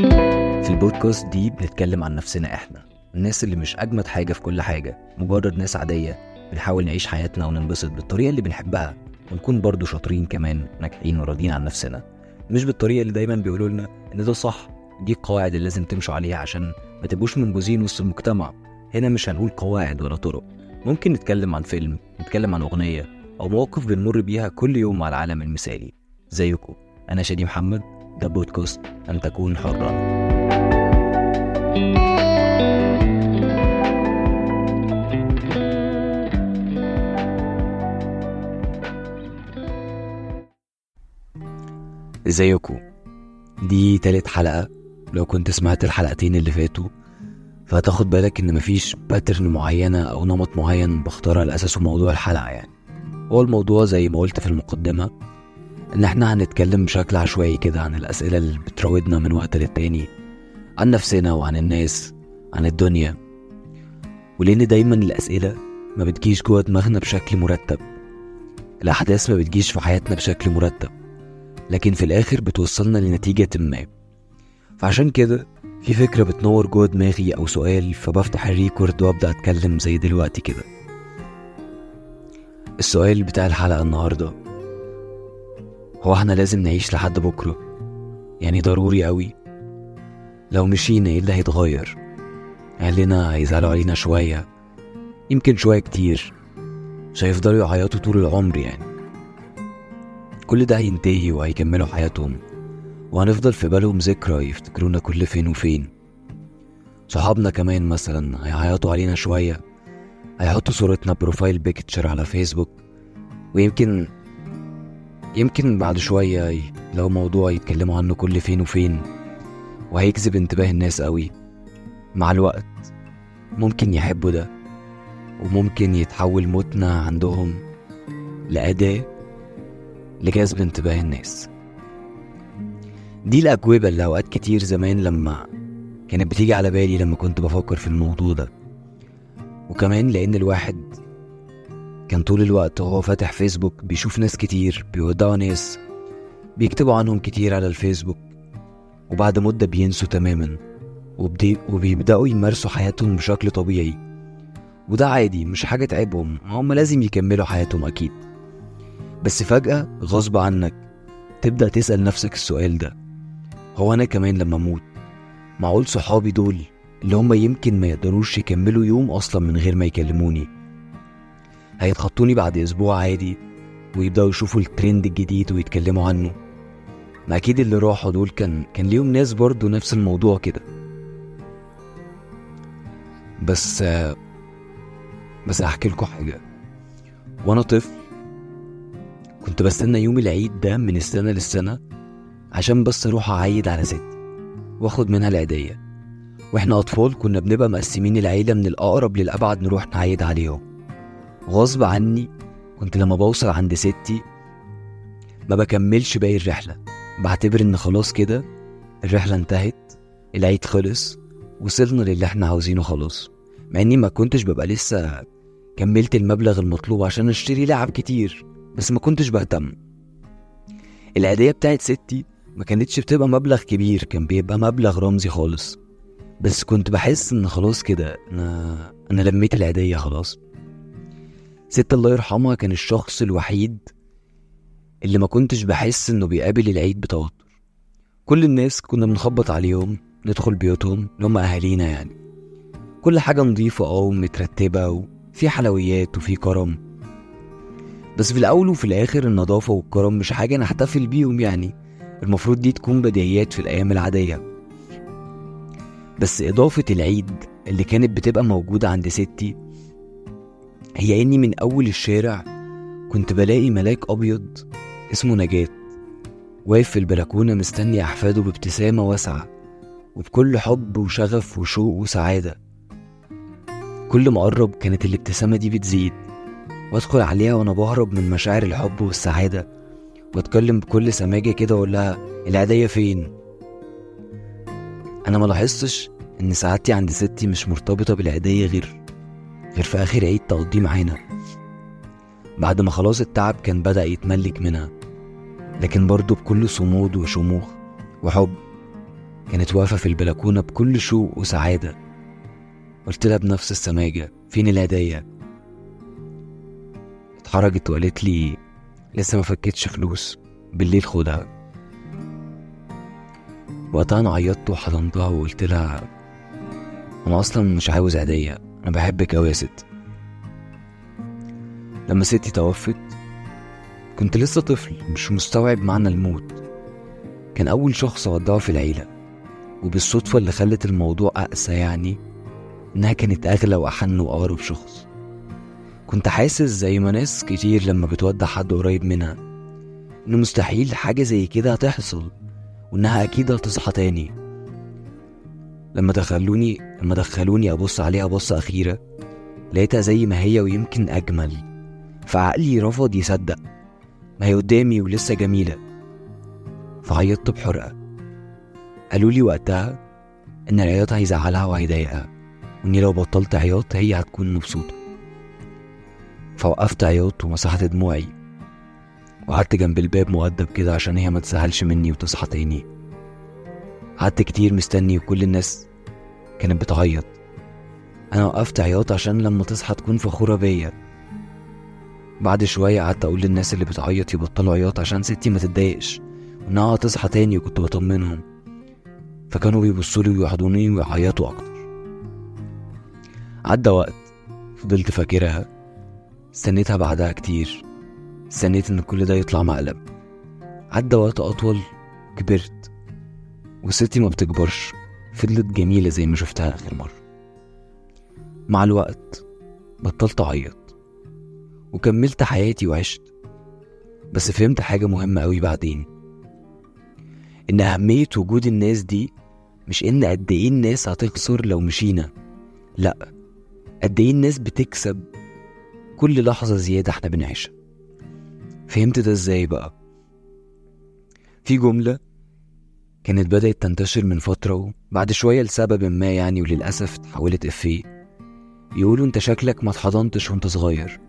في البودكاست دي بنتكلم عن نفسنا إحنا الناس اللي مش أجمد حاجة في كل حاجة مجرد ناس عادية بنحاول نعيش حياتنا وننبسط بالطريقة اللي بنحبها ونكون برضو شاطرين كمان ناجحين وراضيين عن نفسنا. مش بالطريقة اللي دايما بيقولوا لنا إن ده صح دي القواعد اللي لازم تمشوا عليها عشان ما تبقوش منبوذين وسط المجتمع. هنا مش هنقول قواعد ولا طرق. ممكن نتكلم عن فيلم نتكلم عن أغنية أو مواقف بنمر بيها كل يوم مع العالم المثالي. زيكم أنا شادي محمد. ده بودكاست أن تكون حرا ازيكم دي تالت حلقة. لو كنت سمعت الحلقتين اللي فاتوا فهتاخد بالك إن مفيش باترن معينة أو نمط معين بختار على اساسه موضوع الحلقة يعني. هو الموضوع زي ما قلت في المقدمة ان إحنا هنتكلم بشكل عشوائي كده عن الأسئلة اللي بتراودنا من وقت للتاني عن نفسنا وعن الناس عن الدنيا. ولأن دايما الأسئلة ما بتجيش جوه دماغنا بشكل مرتب. الأحداث ما بتجيش في حياتنا بشكل مرتب. لكن في الآخر بتوصلنا لنتيجة ما. فعشان كده في فكرة بتنور جوه دماغي أو سؤال فبفتح الريكورد وأبدأ أتكلم زي دلوقتي كده. السؤال بتاع الحلقة النهاردة. هو إحنا لازم نعيش لحد بكرة. يعني ضروري قوي. لو مشينا إيه اللي هيتغير؟ اهلنا هيزعلوا علينا شوية. يمكن شوية كتير. مش هيفضلوا يعيطوا طول العمر يعني. كل ده هينتهي وهيكملوا حياتهم. وهنفضل في بالهم ذكرى يفتكرونا كل فين وفين. صحابنا كمان مثلا هيعيطوا علينا شوية. هيحطوا صورتنا profile picture على فيسبوك ويمكن يمكن بعد شوية لو موضوع يتكلموا عنه كل فين وفين وهيجذب انتباه الناس قوي. مع الوقت ممكن يحبوا ده وممكن يتحول موتنا عندهم لأداة لجذب انتباه الناس. دي الأجوبة اللي أوقات كتير زمان لما كانت بتيجي على بالي لما كنت بفكر في الموضوع ده. وكمان لأن الواحد كان طول الوقت وهو فاتح فيسبوك بيشوف ناس كتير بيودعوا ناس بيكتبوا عنهم كتير على الفيسبوك وبعد مدة بينسوا تماما وبيبدأوا يمارسوا حياتهم بشكل طبيعي. وده عادي مش حاجة تعبهم هم لازم يكملوا حياتهم أكيد. بس فجأة غصب عنك تبدأ تسأل نفسك السؤال ده هو أنا كمان لما أموت معقول صحابي دول اللي هم يمكن ما يقدروش يكملوا يوم أصلا من غير ما يكلموني؟ هيتخطوني بعد أسبوع عادي ويبدأوا يشوفوا الترند الجديد ويتكلموا عنه. ما أكيد اللي راحوا دول كان كان ليهم ناس برضو نفس الموضوع كده. بس بس هحكي لكم حاجة. وأنا طفل كنت بستنى يوم العيد ده من السنة للسنة عشان بس أروح أعيد على ستي وآخد منها العيدية. وإحنا أطفال كنا بنبقى مقسمين العيلة من الأقرب للأبعد نروح نعيد عليهم. غصب عني كنت لما بوصل عند ستي ما بكملش باقي الرحلة. بعتبر إن خلاص كده الرحلة انتهت العيد خلص وصلنا للي إحنا عاوزينه خلاص. مع إني ما كنتش ببقى لسه كملت المبلغ المطلوب عشان أشتري لعب كتير بس ما كنتش بهتم. العيدية بتاعت ستي ما كانتش بتبقى مبلغ كبير كان بيبقى مبلغ رمزي خالص. بس كنت بحس إن خلاص كده أنا أنا لميت العيدية خلاص. ست الله يرحمها كان الشخص الوحيد اللي ما كنتش بحس إنه بيقابل العيد بتوتر. كل الناس كنا بنخبط عليهم ندخل بيوتهم اللي هم أهالينا يعني. كل حاجة نظيفة آه ومترتبة وفي حلويات وفي كرم. بس في الأول وفي الآخر النظافة والكرم مش حاجة نحتفل بيهم يعني. المفروض دي تكون بديهيات في الأيام العادية. بس إضافة العيد اللي كانت بتبقى موجودة عند ستي هي إني من أول الشارع كنت بلاقي ملاك أبيض اسمه نجاة واقف في البلكونة مستني أحفاده بابتسامة واسعة وبكل حب وشغف وشوق وسعادة. كل ما أقرب كانت الابتسامة دي بتزيد وأدخل عليها وأنا بهرب من مشاعر الحب والسعادة وأتكلم بكل سماجة كده وأقول لها العيدية فين؟ أنا ما لاحظتش إن سعادتي عند ستي مش مرتبطة بالعيدية غير غير في آخر عيد تقضيه معانا. بعد ما خلاص التعب كان بدأ يتملك منها لكن برضه بكل صمود وشموخ وحب كانت واقفة في البلكونة بكل شوق وسعادة. قلت لها بنفس السماجة فين الهدية اتحرجت وقالت لي لسه ما فكتش فلوس بالليل خدها. وقتها أنا عيطت وحضنتها وقلت لها أنا أصلا مش عاوز هدية أنا بحبك أوي يا ست. لما ستي توفت كنت لسه طفل مش مستوعب معنى الموت. كان أول شخص أودعه في العيلة وبالصدفة اللي خلت الموضوع أقسى يعني إنها كانت أغلى وأحن وأقرب شخص. كنت حاسس زي ما ناس كتير لما بتودع حد قريب منها إن مستحيل حاجة زي كده هتحصل وإنها أكيد هتصحى تاني. لما دخلوني لما دخلوني أبص عليها بصة أخيرة لقيتها زي ما هي ويمكن أجمل. فعقلي رفض يصدق. ما هي قدامي ولسه جميلة. فعيطت بحرقة. قالوا لي وقتها إن العياط هيزعلها وهيضايقها وإني لو بطلت عياط هي هتكون مبسوطة. فوقفت عياط ومسحت دموعي وقعدت جنب الباب مؤدب كده عشان هي ما تسهلش مني وتصحى تاني. قعدت كتير مستني وكل الناس كانت بتعيط. أنا وقفت عياط عشان لما تصحى تكون فخورة بيا. بعد شوية قعدت أقول للناس اللي بتعيط يبطلوا عياط عشان ستي ما تتضايقش وإنها هتصحى تاني وكنت بطمنهم. فكانوا بيبصولي ويحضنوني ويعيطوا أكتر. عدى وقت فضلت فاكرها. استنيتها بعدها كتير. استنيت إن كل ده يطلع مقلب. عدى وقت أطول كبرت. وستي ما بتكبرش فضلت جميلة زي ما شفتها آخر مرة. مع الوقت بطلت أعيط وكملت حياتي وعشت. بس فهمت حاجة مهمة أوي بعدين إن أهمية وجود الناس دي مش إن قد إيه الناس هتخسر لو مشينا لأ قد إيه الناس بتكسب كل لحظة زيادة إحنا بنعيشها. فهمت ده إزاي بقى؟ في جملة كانت بدأت تنتشر من فترة وبعد شوية لسبب ما يعني وللأسف اتحولت إفيه. يقولوا أنت شكلك ما اتحضنتش وأنت صغير.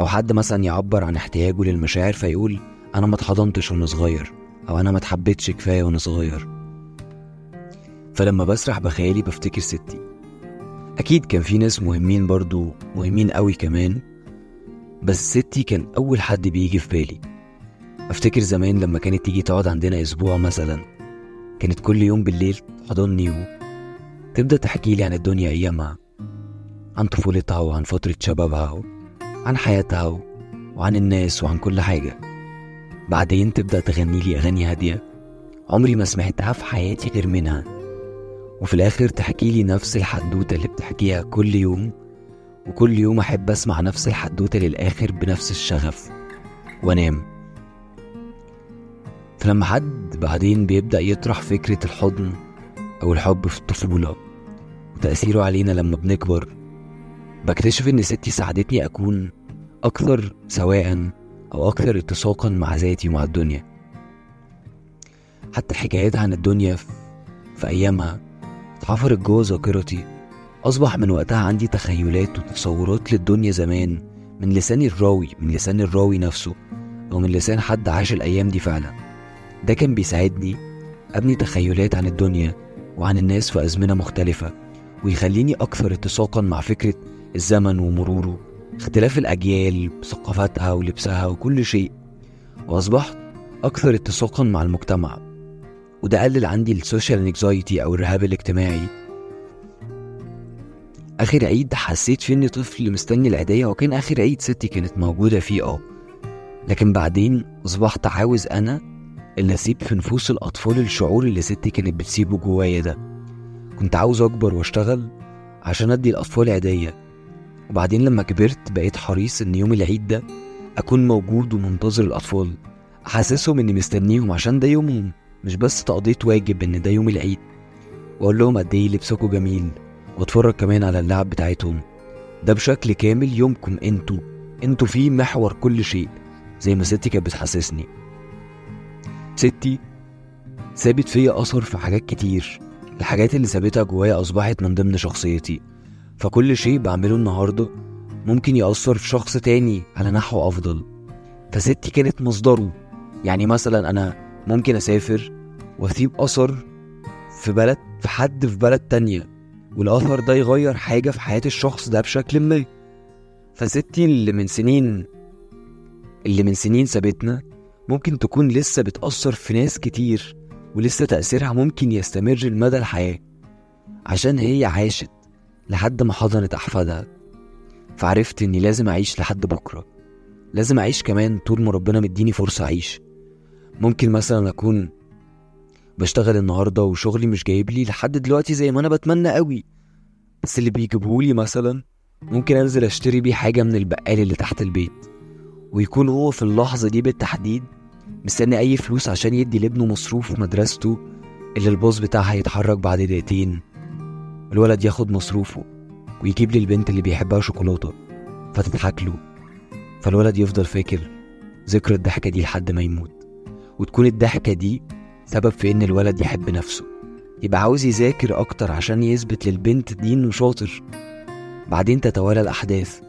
أو حد مثلا يعبر عن احتياجه للمشاعر فيقول أنا ما اتحضنتش وأنا صغير أو أنا ما اتحبيتش كفاية وأنا صغير. فلما بسرح بخيالي بفتكر ستي. أكيد كان في ناس مهمين برضو مهمين قوي كمان. بس ستي كان أول حد بيجي في بالي. أفتكر زمان لما كانت تيجي تقعد عندنا أسبوع مثلا. كانت كل يوم بالليل تحضني وتبدا تحكي لي عن الدنيا أيامها عن طفولتها وعن فترة شبابها عن حياتها وعن الناس وعن كل حاجة. بعدين تبدأ تغني لي أغاني هادية عمري ما سمعتها في حياتي غير منها. وفي الآخر تحكي لي نفس الحدوتة اللي بتحكيها كل يوم وكل يوم أحب أسمع نفس الحدوتة للآخر بنفس الشغف. وأنام. فلما حد بعدين بيبدأ يطرح فكرة الحضن أو الحب في الطفولة وتأثيره علينا لما بنكبر بكتشف إن ستي ساعدتني أكون أكثر سواء أو أكثر اتساقا مع ذاتي ومع الدنيا. حتى حكاياتها عن الدنيا في أيامها اتحفرت جوه ذاكرتي أصبح من وقتها عندي تخيلات وتصورات للدنيا زمان من لسان الراوي من لسان الراوي نفسه أو من لسان حد عاش الأيام دي فعلا. ده كان بيساعدني أبني تخيلات عن الدنيا وعن الناس في أزمنة مختلفة ويخليني أكثر اتساقا مع فكرة الزمن ومروره اختلاف الأجيال بثقافتها ولبسها وكل شيء. وأصبحت أكثر اتساقا مع المجتمع وده قلل عندي ال social anxiety أو الرهاب الاجتماعي. آخر عيد حسيت فيه إني طفل مستني العيدية وكان آخر عيد ستي كانت موجودة فيه آه. لكن بعدين أصبحت عاوز أنا اللي أسيب في نفوس الأطفال الشعور اللي ستي كانت بتسيبه جوايا ده. كنت عاوز أكبر وأشتغل عشان أدي الأطفال عيدية. وبعدين لما كبرت بقيت حريص إن يوم العيد ده أكون موجود ومنتظر الأطفال. أحسسهم إني مستنيهم عشان ده يومهم مش بس تقضية واجب إن ده يوم العيد. وأقول لهم قد إيه لبسكوا جميل وأتفرج كمان على اللعب بتاعتهم. ده بشكل كامل يومكم أنتوا. أنتوا فيه محور كل شيء زي ما ستي كانت بتحسسني. ستي سابت فيا أثر في حاجات كتير الحاجات اللي سابتها جوايا أصبحت من ضمن شخصيتي. فكل شيء بعمله النهاردة ممكن يأثر في شخص تاني على نحو أفضل. فستي كانت مصدره. يعني مثلا أنا ممكن أسافر وأسيب أثر في بلد في حد في بلد تانية والأثر ده يغير حاجة في حياة الشخص ده بشكل ما. فستي اللي من سنين اللي من سنين سابتنا ممكن تكون لسه بتأثر في ناس كتير ولسه تأثيرها ممكن يستمر لمدى الحياة عشان هي عاشت لحد ما حضنت أحفادها. فعرفت إني لازم أعيش لحد بكرة. لازم أعيش كمان طول ما ربنا مديني فرصة أعيش. ممكن مثلا أكون بشتغل النهاردة وشغلي مش جايب لي لحد دلوقتي زي ما أنا بتمنى قوي بس اللي بيجيبهولي مثلا ممكن أنزل أشتري بيه حاجة من البقال اللي تحت البيت ويكون هو في اللحظة دي بالتحديد مستني أي فلوس عشان يدي لابنه مصروف مدرسته اللي الباص بتاعها يتحرك بعد دقيقتين. الولد ياخد مصروفه ويجيب لي البنت اللي بيحبها شوكولاتة. فتضحك له فالولد يفضل فاكر ذكرى الضحكة دي لحد ما يموت. وتكون الضحكة دي سبب في إن الولد يحب نفسه. يبقى عاوز يذاكر أكتر عشان يثبت للبنت دي إنه شاطر. بعدين تتوالى الأحداث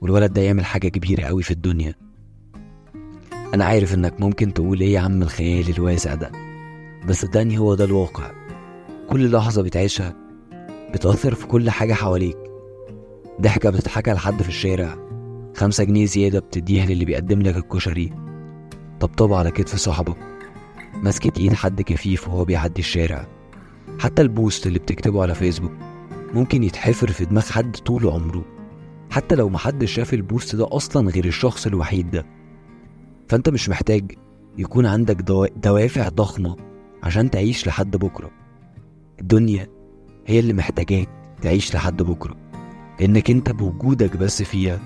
والولد ده يعمل حاجة كبيرة قوي في الدنيا. أنا عارف إنك ممكن تقول إيه يا عم الخيال الواسع ده بس صدقني هو ده الواقع. كل لحظة بتعيشها بتأثر في كل حاجة حواليك. ضحكة بتضحكها لحد في الشارع خمسة جنيه زيادة بتديها للي بيقدم لك الكشري طبطبة على كتف صاحبك مسكة ايد حد كفيف وهو بيعدي الشارع. حتى البوست اللي بتكتبه على فيسبوك ممكن يتحفر في دماغ حد طول عمره. حتى لو محدش شاف البوست ده أصلا غير الشخص الوحيد ده. فأنت مش محتاج يكون عندك دوا- دوافع ضخمة عشان تعيش لحد بكرة. الدنيا هي اللي محتاجاك تعيش لحد بكرة. لأنك أنت بوجودك بس فيها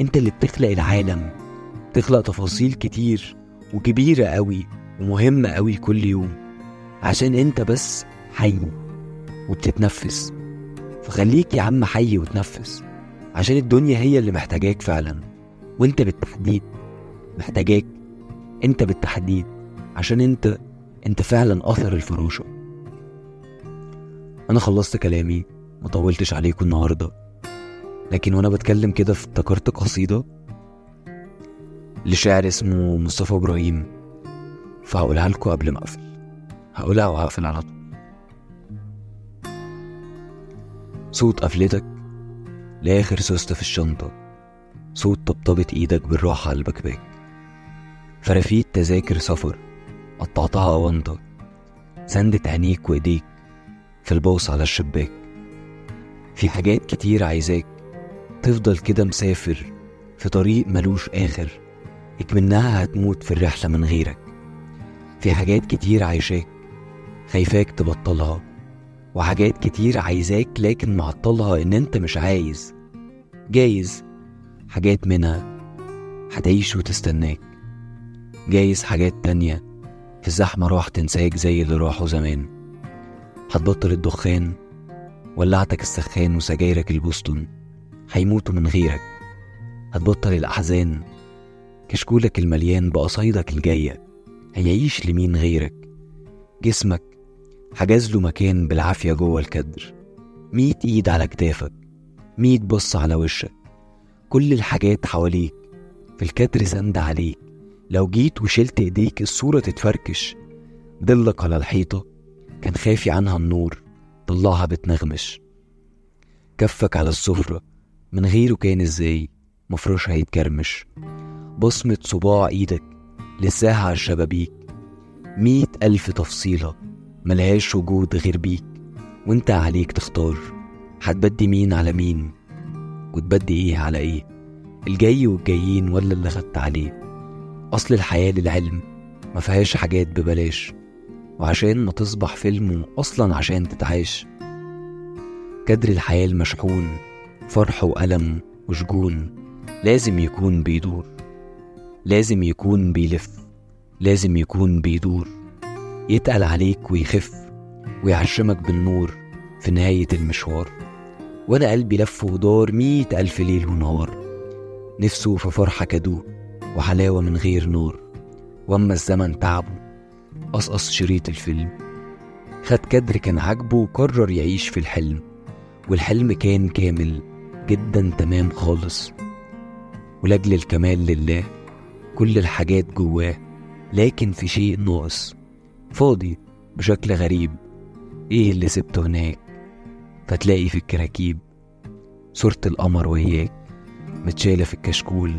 أنت اللي بتخلق العالم تخلق تفاصيل كتير وكبيرة قوي ومهمة قوي كل يوم عشان أنت بس حي وبتتنفس. فخليك يا عم حي وتنفس عشان الدنيا هي اللي محتاجاك فعلا وانت بالتحديد. محتاجاك انت بالتحديد عشان انت انت فعلا آثر الفروشة. أنا خلصت كلامي مطولتش عليكم النهارده. لكن وأنا بتكلم كده افتكرت قصيدة لشاعر اسمه مصطفى إبراهيم فهقولها لكم قبل ما أقفل. هقولها وهقفل على طول. صوت قفلتك لآخر سوستة في الشنطة. صوت طبطبة إيدك بالراحة على البكباك فرافيت تذاكر سفر قطعتها أونطة سندت عينيك وإيديك في البوص على الشباك. في حاجات كتير عايزاك تفضل كده مسافر في طريق ملوش آخر إكمنها هتموت في الرحلة من غيرك. في حاجات كتير عايشاك خايفاك تبطلها وحاجات كتير عايزاك لكن معطلها إن أنت مش عايز. جايز حاجات منها هتعيش وتستناك. جايز حاجات تانية في الزحمة راح تنساك زي اللي راحوا زمان. هتبطل الدخان ولعتك السخان وسجايرك البوسطن. هيموتوا من غيرك. هتبطل الأحزان. كشكولك المليان بقصايدك الجاية هيعيش لمين غيرك؟ جسمك حجز له مكان بالعافية جوه الكدر. ميت إيد على كتافك. ميت بص على وشك. كل الحاجات حواليك في الكدر سند عليك. لو جيت وشلت إيديك الصورة تتفركش. ضلك على الحيطة كان خافي عنها النور طلعها بتنغمش. كفك على السفرة من غيره كان إزاي؟ مفروش هيتكرمش. بصمة صباع إيدك لساها على الشبابيك. مية ألف تفصيلة ملهاش وجود غير بيك. وإنت عليك تختار هتبدي مين على مين؟ وتبدي إيه على إيه؟ الجاي والجايين ولا اللي خدت عليه؟ أصل الحياة للعلم ما فيهاش حاجات ببلاش وعشان ما تصبح فيلم أصلا عشان تتعاش كدر الحياة المشحون فرح وألم وشجون لازم يكون بيدور لازم يكون بيلف لازم يكون بيدور يتقل عليك ويخف ويعشمك بالنور في نهاية المشوار. وأنا قلبي لف ودار مية ألف ليل ونهار نفسه في فرحة كدوه وحلاوة من غير نور. وأما الزمن تعبه. قصقص شريط الفيلم. خد كدر كان عاجبه وقرر يعيش في الحلم. والحلم كان كامل جدا تمام خالص. ولأجل الكمال لله كل الحاجات جواه لكن في شيء ناقص. فاضي بشكل غريب. إيه اللي سبته هناك؟ فتلاقي في الكراكيب صورة القمر وياك متشالة في الكشكول.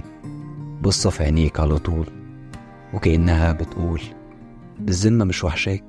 بصة في عينيك على طول وكأنها بتقول بالذمة مش وحشاك.